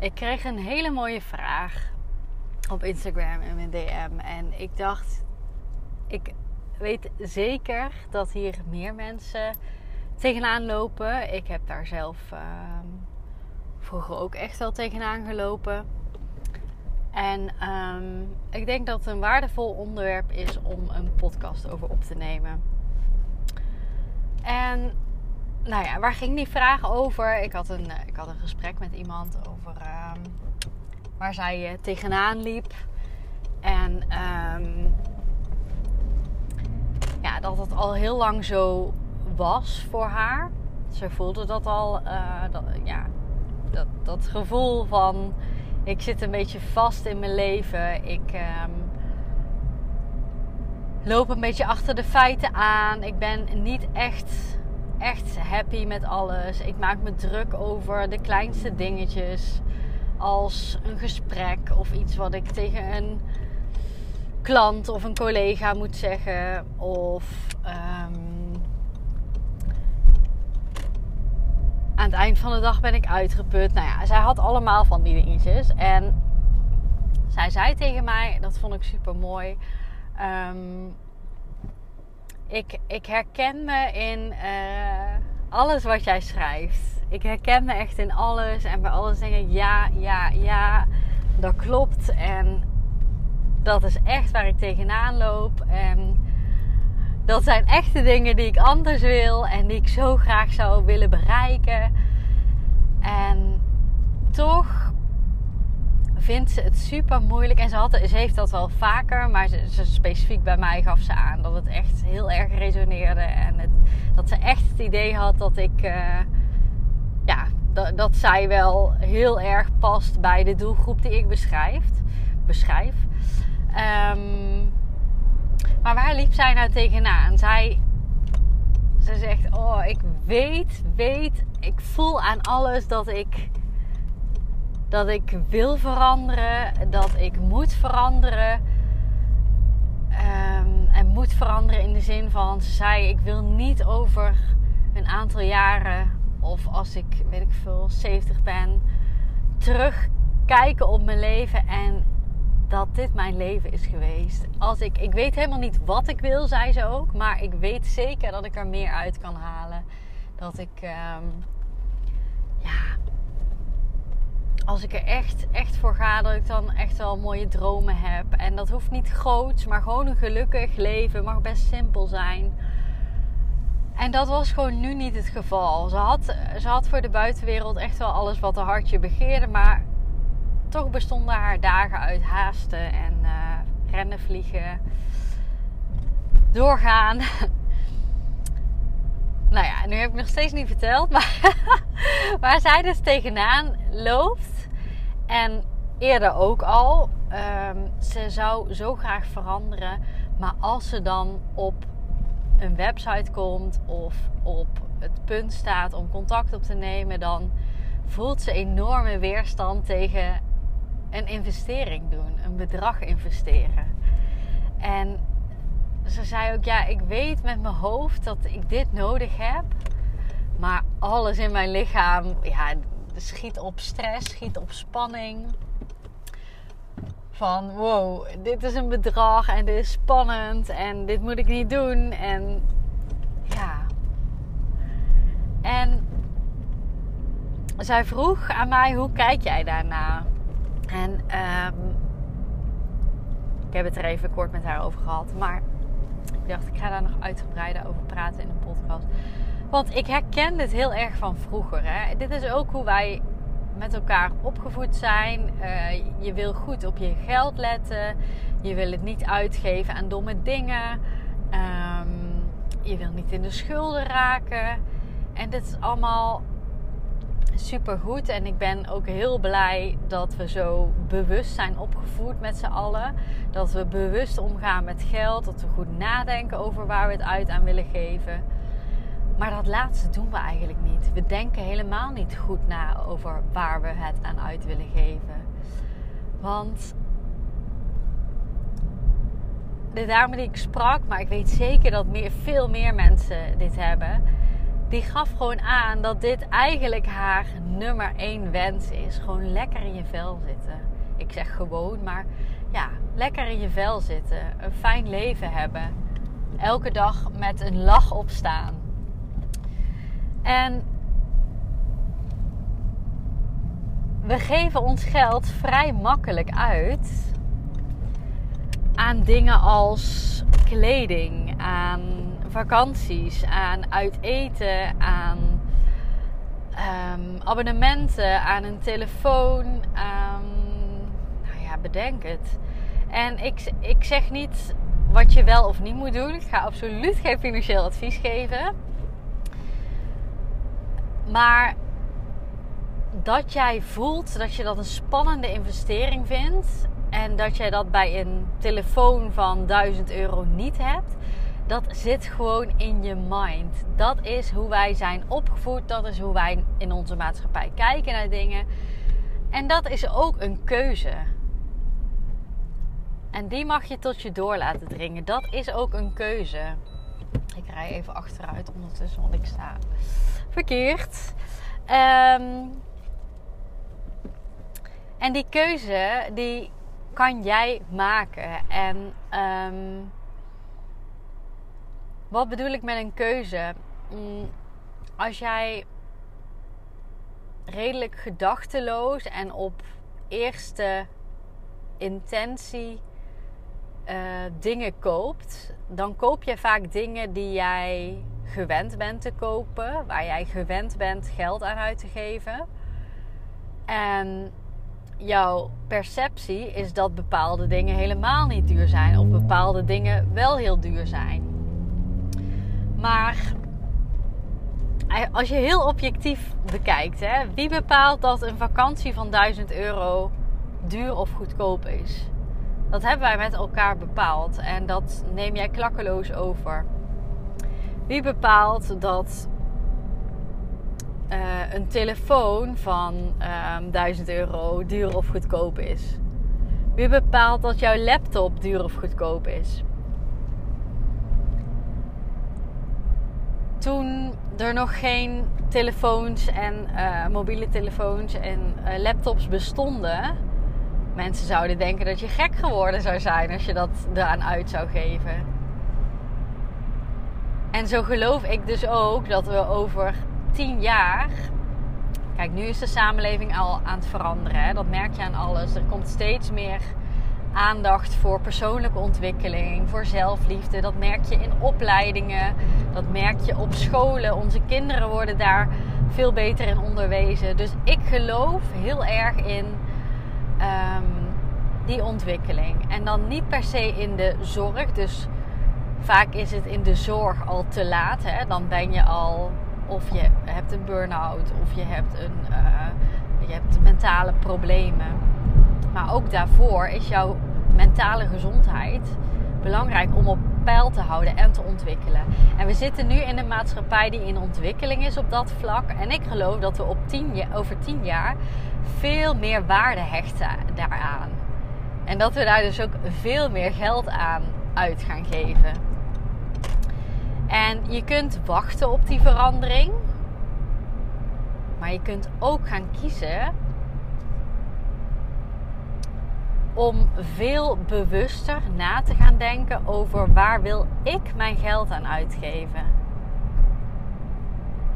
Ik kreeg een hele mooie vraag op Instagram in mijn DM. En ik dacht, ik weet zeker dat hier meer mensen tegenaan lopen. Ik heb daar zelf ehm, vroeger ook echt wel tegenaan gelopen. En ehm, ik denk dat het een waardevol onderwerp is om een podcast over op te nemen. En nou ja, waar ging die vraag over? Ik had een, eh, ik had een gesprek met iemand over ehm, waar zij uh, tegenaan liep. En um, ja, dat het al heel lang zo was voor haar. Ze voelde dat al, uh, dat, ja, dat, dat gevoel van ik zit een beetje vast in mijn leven. Ik um, loop een beetje achter de feiten aan. Ik ben niet echt echt happy met alles. Ik maak me druk over de kleinste dingetjes. Als een gesprek of iets wat ik tegen een klant of een collega moet zeggen. Of um, aan het eind van de dag ben ik uitgeput. Nou ja, zij had allemaal van die dingetjes. En zij zei tegen mij, dat vond ik super mooi. Um, ik, ik herken me in uh, alles wat jij schrijft. Ik herken me echt in alles. En bij alles denk ik ja, ja, ja, dat klopt. En dat is echt waar ik tegenaan loop. En dat zijn echte dingen die ik anders wil. En die ik zo graag zou willen bereiken. En toch vindt ze het super moeilijk. En ze, had, ze heeft dat wel vaker, maar ze, specifiek bij mij gaf ze aan dat het echt heel erg resoneerde. En het, dat ze echt het idee had dat ik, uh, ja, dat, dat zij wel heel erg past bij de doelgroep die ik beschrijf. beschrijf. Maar waar liep zij nou tegenaan? Zij, ze zegt: Oh, ik weet, weet, ik voel aan alles dat ik dat ik wil veranderen, dat ik moet veranderen. Um, en moet veranderen in de zin van, ze zei, ik wil niet over een aantal jaren of als ik, weet ik veel, 70 ben, terugkijken op mijn leven en dat dit mijn leven is geweest. Als ik, ik weet helemaal niet wat ik wil, zei ze ook, maar ik weet zeker dat ik er meer uit kan halen. Dat ik, um, ja, als ik er echt, echt voor ga, dat ik dan echt wel mooie dromen heb. En dat hoeft niet groots, maar gewoon een gelukkig leven. Mag best simpel zijn. En dat was gewoon nu niet het geval. Ze had, ze had voor de buitenwereld echt wel alles wat haar hartje begeerde. Maar toch bestonden haar dagen uit haasten en uh, rennen, vliegen, doorgaan. nou ja, nu heb ik nog steeds niet verteld. Maar waar zij dus tegenaan loopt en eerder ook al. Um, ze zou zo graag veranderen. Maar als ze dan op een website komt of op het punt staat om contact op te nemen, dan voelt ze enorme weerstand tegen een investering doen, een bedrag investeren. En ze zei ook: Ja, ik weet met mijn hoofd dat ik dit nodig heb, maar alles in mijn lichaam, ja, schiet op stress, schiet op spanning. Van wow, dit is een bedrag en dit is spannend en dit moet ik niet doen. En ja. En zij vroeg aan mij: hoe kijk jij daarna? En um, ik heb het er even kort met haar over gehad. Maar ik dacht, ik ga daar nog uitgebreider over praten in een podcast. Want ik herken dit heel erg van vroeger. Hè? Dit is ook hoe wij met elkaar opgevoed zijn. Uh, je wil goed op je geld letten. Je wil het niet uitgeven aan domme dingen. Um, je wil niet in de schulden raken. En dit is allemaal super goed. En ik ben ook heel blij dat we zo bewust zijn opgevoed met z'n allen. Dat we bewust omgaan met geld. Dat we goed nadenken over waar we het uit aan willen geven. Maar dat laatste doen we eigenlijk niet. We denken helemaal niet goed na over waar we het aan uit willen geven. Want de dame die ik sprak, maar ik weet zeker dat meer, veel meer mensen dit hebben die gaf gewoon aan dat dit eigenlijk haar nummer één wens is. Gewoon lekker in je vel zitten. Ik zeg gewoon, maar ja, lekker in je vel zitten. Een fijn leven hebben. Elke dag met een lach opstaan. En we geven ons geld vrij makkelijk uit aan dingen als kleding, aan vakanties, aan uit eten, aan um, abonnementen, aan een telefoon. nou ja, bedenk het. En ik, ik zeg niet wat je wel of niet moet doen. Ik ga absoluut geen financieel advies geven. Maar dat jij voelt dat je dat een spannende investering vindt. En dat jij dat bij een telefoon van 1000 euro niet hebt dat zit gewoon in je mind. Dat is hoe wij zijn opgevoed. Dat is hoe wij in onze maatschappij kijken naar dingen. En dat is ook een keuze. En die mag je tot je door laten dringen. Dat is ook een keuze. Ik rij even achteruit ondertussen, want ik sta verkeerd. Ehm, en die keuze, die kan jij maken. En um, wat bedoel ik met een keuze? Mm, als jij redelijk gedachteloos en op eerste intentie uh, dingen koopt, dan koop je vaak dingen die jij gewend bent te kopen, waar jij gewend bent geld aan uit te geven. En jouw perceptie is dat bepaalde dingen helemaal niet duur zijn, of bepaalde dingen wel heel duur zijn. Maar als je heel objectief bekijkt, hè, wie bepaalt dat een vakantie van 1000 euro duur of goedkoop is? Dat hebben wij met elkaar bepaald en dat neem jij klakkeloos over. Wie bepaalt dat uh, een telefoon van um, ehm, 1000 euro duur of goedkoop is? Wie bepaalt dat jouw laptop duur of goedkoop is? toen er nog geen telefoons en uh, mobiele telefoons en uh, laptops bestonden, mensen zouden denken dat je gek geworden zou zijn als je dat eraan uit zou geven. En zo geloof ik dus ook dat we over tien jaar. Kijk, nu is de samenleving al aan het veranderen. Hè? Dat merk je aan alles. Er komt steeds meer aandacht voor persoonlijke ontwikkeling, voor zelfliefde. Dat merk je in opleidingen, dat merk je op scholen. Onze kinderen worden daar veel beter in onderwezen. Dus ik geloof heel erg in ehm, die ontwikkeling. En dan niet per se in de zorg. Dus vaak is het in de zorg al te laat. Hè? Dan ben je al, of je hebt een burn-out, of je hebt, een, uh, je hebt mentale problemen. Maar ook daarvoor is jouw mentale gezondheid belangrijk om op peil te houden en te ontwikkelen. En we zitten nu in een maatschappij die in ontwikkeling is op dat vlak. En ik geloof dat we op tien, over tien jaar veel meer waarde hechten daaraan. En dat we daar dus ook veel meer geld aan uit gaan geven. En je kunt wachten op die verandering. Maar je kunt ook gaan kiezen om veel bewuster na te gaan denken over waar wil ik mijn geld aan uitgeven.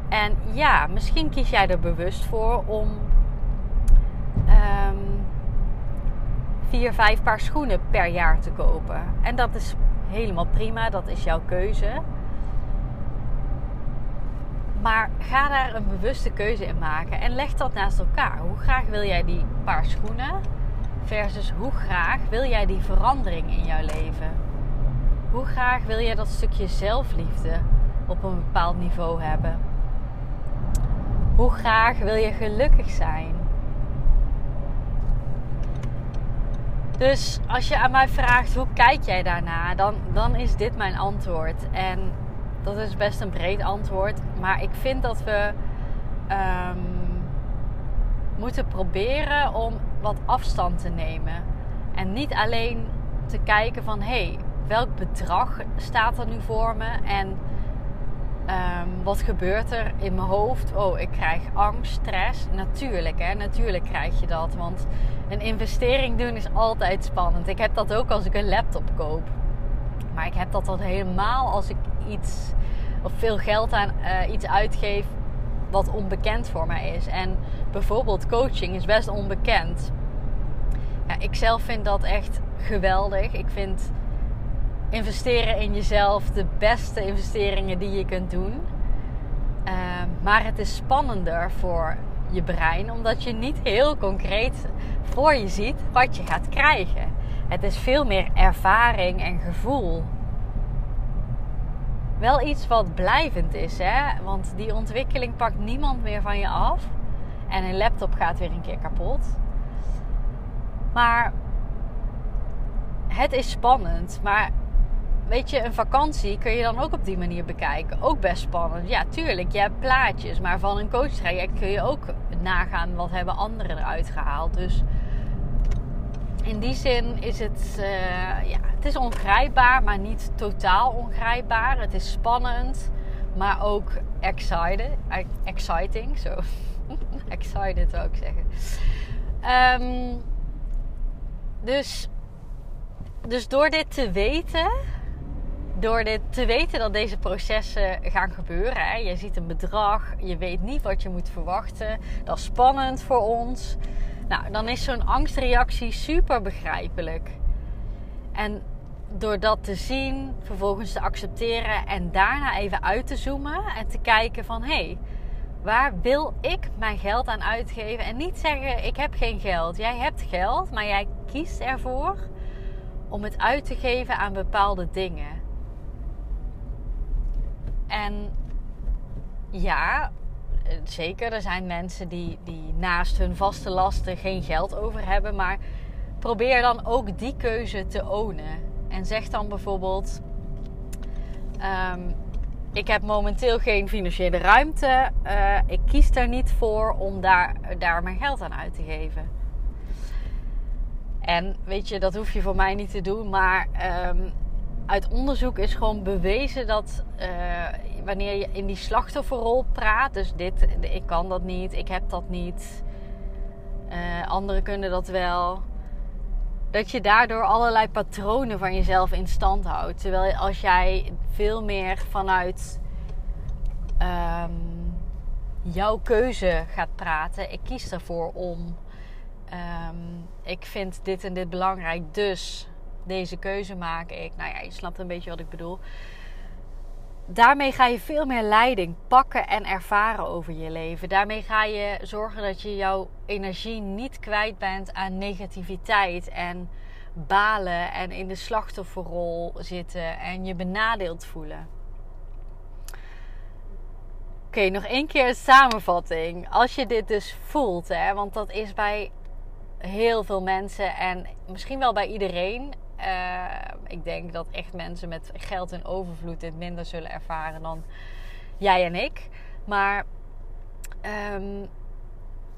En ja, misschien kies jij er bewust voor om um, vier, vijf paar schoenen per jaar te kopen. En dat is helemaal prima, dat is jouw keuze. Maar ga daar een bewuste keuze in maken en leg dat naast elkaar. Hoe graag wil jij die paar schoenen? Versus hoe graag wil jij die verandering in jouw leven? Hoe graag wil jij dat stukje zelfliefde op een bepaald niveau hebben? Hoe graag wil je gelukkig zijn? Dus als je aan mij vraagt hoe kijk jij daarna, dan, dan is dit mijn antwoord. En dat is best een breed antwoord. Maar ik vind dat we ehm, moeten proberen om wat afstand te nemen. En niet alleen te kijken van hé, hey, welk bedrag staat er nu voor me? En Ehm, wat gebeurt er in mijn hoofd? Oh, ik krijg angst, stress. Natuurlijk, hè? Natuurlijk krijg je dat. Want een investering doen is altijd spannend. Ik heb dat ook als ik een laptop koop. Maar ik heb dat dan helemaal als ik iets of veel geld aan uh, iets uitgeef wat onbekend voor mij is. En bijvoorbeeld coaching is best onbekend. Ja, ik zelf vind dat echt geweldig. Ik vind investeren in jezelf de beste investeringen die je kunt doen. Ehm, maar het is spannender voor je brein, omdat je niet heel concreet voor je ziet wat je gaat krijgen. Het is veel meer ervaring en gevoel. Wel iets wat blijvend is, hè? want die ontwikkeling pakt niemand meer van je af. En een laptop gaat weer een keer kapot. Maar het is spannend. Maar weet je, een vakantie kun je dan ook op die manier bekijken. Ook best spannend. Ja, tuurlijk, je hebt plaatjes. Maar van een coachtraject kun je ook nagaan wat hebben anderen eruit gehaald. Dus in die zin is het, uh, ja, het is ongrijpbaar, maar niet totaal ongrijpbaar. Het is spannend, maar ook excited, exciting. Zo. excited zou ik zeggen. Um, dus, dus door dit te weten door dit te weten dat deze processen gaan gebeuren. Hè, je ziet een bedrag, je weet niet wat je moet verwachten. Dat is spannend voor ons. Nou, dan is zo'n angstreactie super begrijpelijk. En door dat te zien, vervolgens te accepteren en daarna even uit te zoomen en te kijken van hé, hey, waar wil ik mijn geld aan uitgeven? En niet zeggen ik heb geen geld. Jij hebt geld, maar jij kiest ervoor om het uit te geven aan bepaalde dingen. En ja, zeker, er zijn mensen die, die naast hun vaste lasten geen geld over hebben. Maar probeer dan ook die keuze te ownen. En zeg dan bijvoorbeeld: ehm, Ik heb momenteel geen financiële ruimte. Uh, ik kies daar niet voor om daar, daar mijn geld aan uit te geven. En weet je, dat hoef je voor mij niet te doen. Maar um, uit onderzoek is gewoon bewezen dat uh, wanneer je in die slachtofferrol praat, dus dit, ik kan dat niet, ik heb dat niet, uh, anderen kunnen dat wel, dat je daardoor allerlei patronen van jezelf in stand houdt. Terwijl als jij veel meer vanuit um, jouw keuze gaat praten, ik kies ervoor om, um, ik vind dit en dit belangrijk, dus deze keuze maak ik. Nou ja, je snapt een beetje wat ik bedoel. Daarmee ga je veel meer leiding pakken en ervaren over je leven. Daarmee ga je zorgen dat je jouw energie niet kwijt bent aan negativiteit en balen en in de slachtofferrol zitten en je benadeeld voelen. Oké, nog één keer een samenvatting. Als je dit dus voelt, hè, want dat is bij heel veel mensen en misschien wel bij iedereen. Uh, ik denk dat echt mensen met geld en overvloed dit minder zullen ervaren dan jij en ik. Maar um,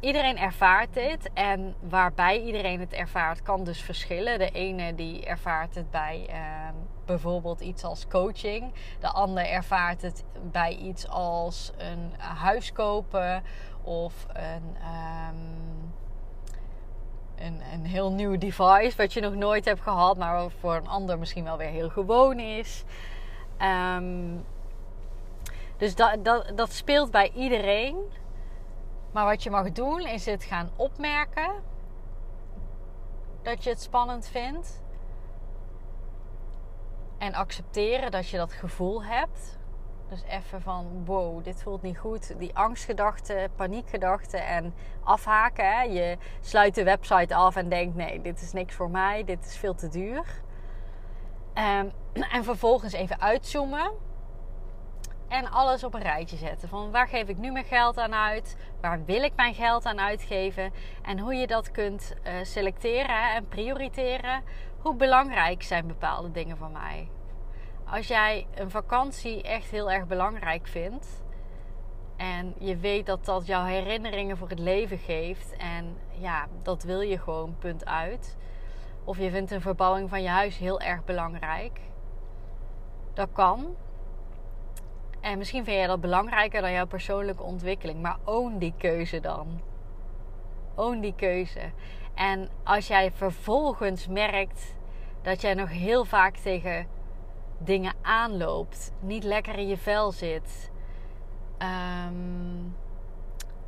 iedereen ervaart dit. En waarbij iedereen het ervaart, kan dus verschillen. De ene die ervaart het bij um, bijvoorbeeld iets als coaching. De ander ervaart het bij iets als een huis kopen of een. Um, een, een heel nieuw device wat je nog nooit hebt gehad, maar voor een ander misschien wel weer heel gewoon is. Um, dus dat, dat, dat speelt bij iedereen. Maar wat je mag doen is het gaan opmerken dat je het spannend vindt. En accepteren dat je dat gevoel hebt. Dus even van wow, dit voelt niet goed. Die angstgedachten, paniekgedachten en afhaken. Hè? Je sluit de website af en denkt nee, dit is niks voor mij. Dit is veel te duur. Um, en vervolgens even uitzoomen. en alles op een rijtje zetten. Van waar geef ik nu mijn geld aan uit? Waar wil ik mijn geld aan uitgeven? En hoe je dat kunt uh, selecteren en prioriteren. Hoe belangrijk zijn bepaalde dingen voor mij? Als jij een vakantie echt heel erg belangrijk vindt. En je weet dat dat jouw herinneringen voor het leven geeft. En ja, dat wil je gewoon, punt uit. Of je vindt een verbouwing van je huis heel erg belangrijk. Dat kan. En misschien vind jij dat belangrijker dan jouw persoonlijke ontwikkeling. Maar own die keuze dan. Own die keuze. En als jij vervolgens merkt dat jij nog heel vaak tegen dingen aanloopt, niet lekker in je vel zit, um,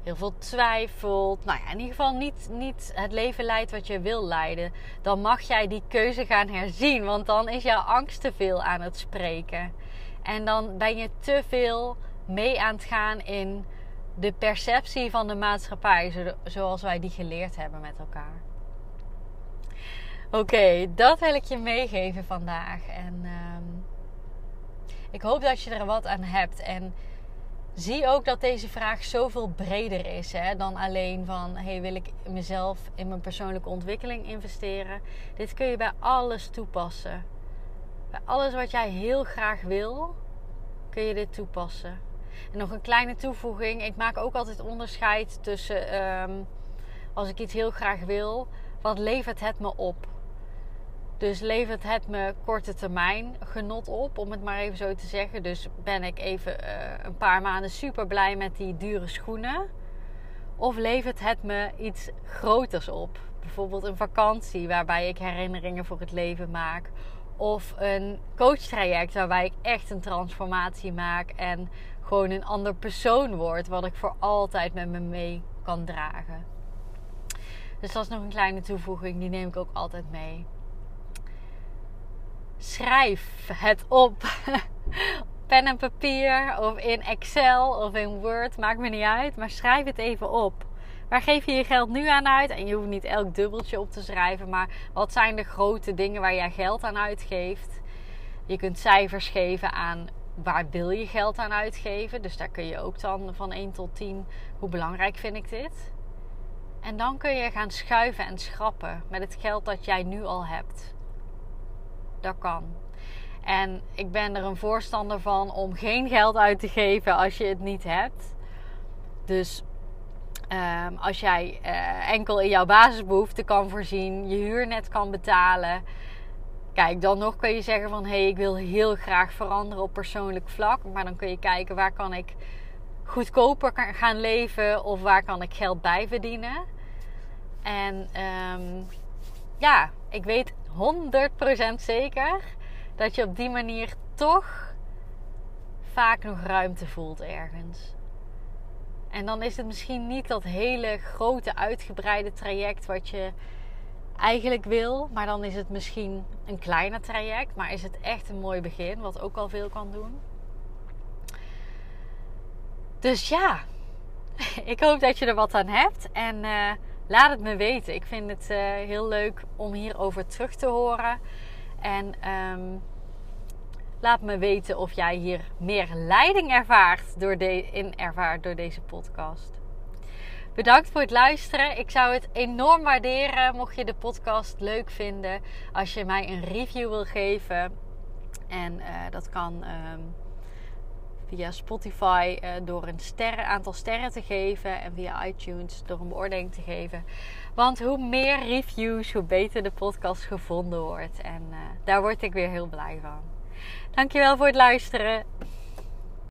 heel veel twijfelt, nou ja, in ieder geval niet, niet het leven leidt wat je wil leiden, dan mag jij die keuze gaan herzien, want dan is jouw angst te veel aan het spreken. En dan ben je te veel mee aan het gaan in de perceptie van de maatschappij, zoals wij die geleerd hebben met elkaar. Oké, dat wil ik je meegeven vandaag. En ehm, ik hoop dat je er wat aan hebt. En zie ook dat deze vraag zoveel breder is hè, dan alleen van: hey, wil ik mezelf in mijn persoonlijke ontwikkeling investeren? Dit kun je bij alles toepassen. Bij alles wat jij heel graag wil, kun je dit toepassen. En nog een kleine toevoeging: ik maak ook altijd onderscheid tussen ehm, als ik iets heel graag wil, wat levert het me op? Dus levert het me korte termijn genot op, om het maar even zo te zeggen. Dus ben ik even uh, een paar maanden super blij met die dure schoenen. Of levert het me iets groters op? Bijvoorbeeld een vakantie waarbij ik herinneringen voor het leven maak. Of een coachtraject waarbij ik echt een transformatie maak en gewoon een ander persoon word, wat ik voor altijd met me mee kan dragen. Dus dat is nog een kleine toevoeging, die neem ik ook altijd mee schrijf het op. Pen en papier of in Excel of in Word, maakt me niet uit. Maar schrijf het even op. Waar geef je je geld nu aan uit? En je hoeft niet elk dubbeltje op te schrijven, maar wat zijn de grote dingen waar jij geld aan uitgeeft? Je kunt cijfers geven aan waar wil je geld aan uitgeven. Dus daar kun je ook dan van 1 tot 10, hoe belangrijk vind ik dit? En dan kun je gaan schuiven en schrappen met het geld dat jij nu al hebt dat kan. En ik ben er een voorstander van om geen geld uit te geven als je het niet hebt. Dus ehm, als jij uh, enkel in jouw basisbehoeften kan voorzien, je huur net kan betalen. Kijk, dan nog kun je zeggen van hé, hey, ik wil heel graag veranderen op persoonlijk vlak. Maar dan kun je kijken waar kan ik goedkoper gaan leven of waar kan ik geld bij verdienen. En um, ja, ik weet 100% zeker dat je op die manier toch vaak nog ruimte voelt ergens. En dan is het misschien niet dat hele grote uitgebreide traject wat je eigenlijk wil, maar dan is het misschien een kleiner traject, maar is het echt een mooi begin wat ook al veel kan doen. Dus ja, ik hoop dat je er wat aan hebt en uh, laat het me weten. Ik vind het uh, heel leuk om hierover terug te horen. En um, laat me weten of jij hier meer leiding ervaart door, de, in ervaart door deze podcast. Bedankt voor het luisteren. Ik zou het enorm waarderen mocht je de podcast leuk vinden. Als je mij een review wil geven. En uh, dat kan. Um, via Spotify uh, door een sterren, aantal sterren te geven. En via iTunes door een beoordeling te geven. Want hoe meer reviews, hoe beter de podcast gevonden wordt. En uh, daar word ik weer heel blij van. Dankjewel voor het luisteren.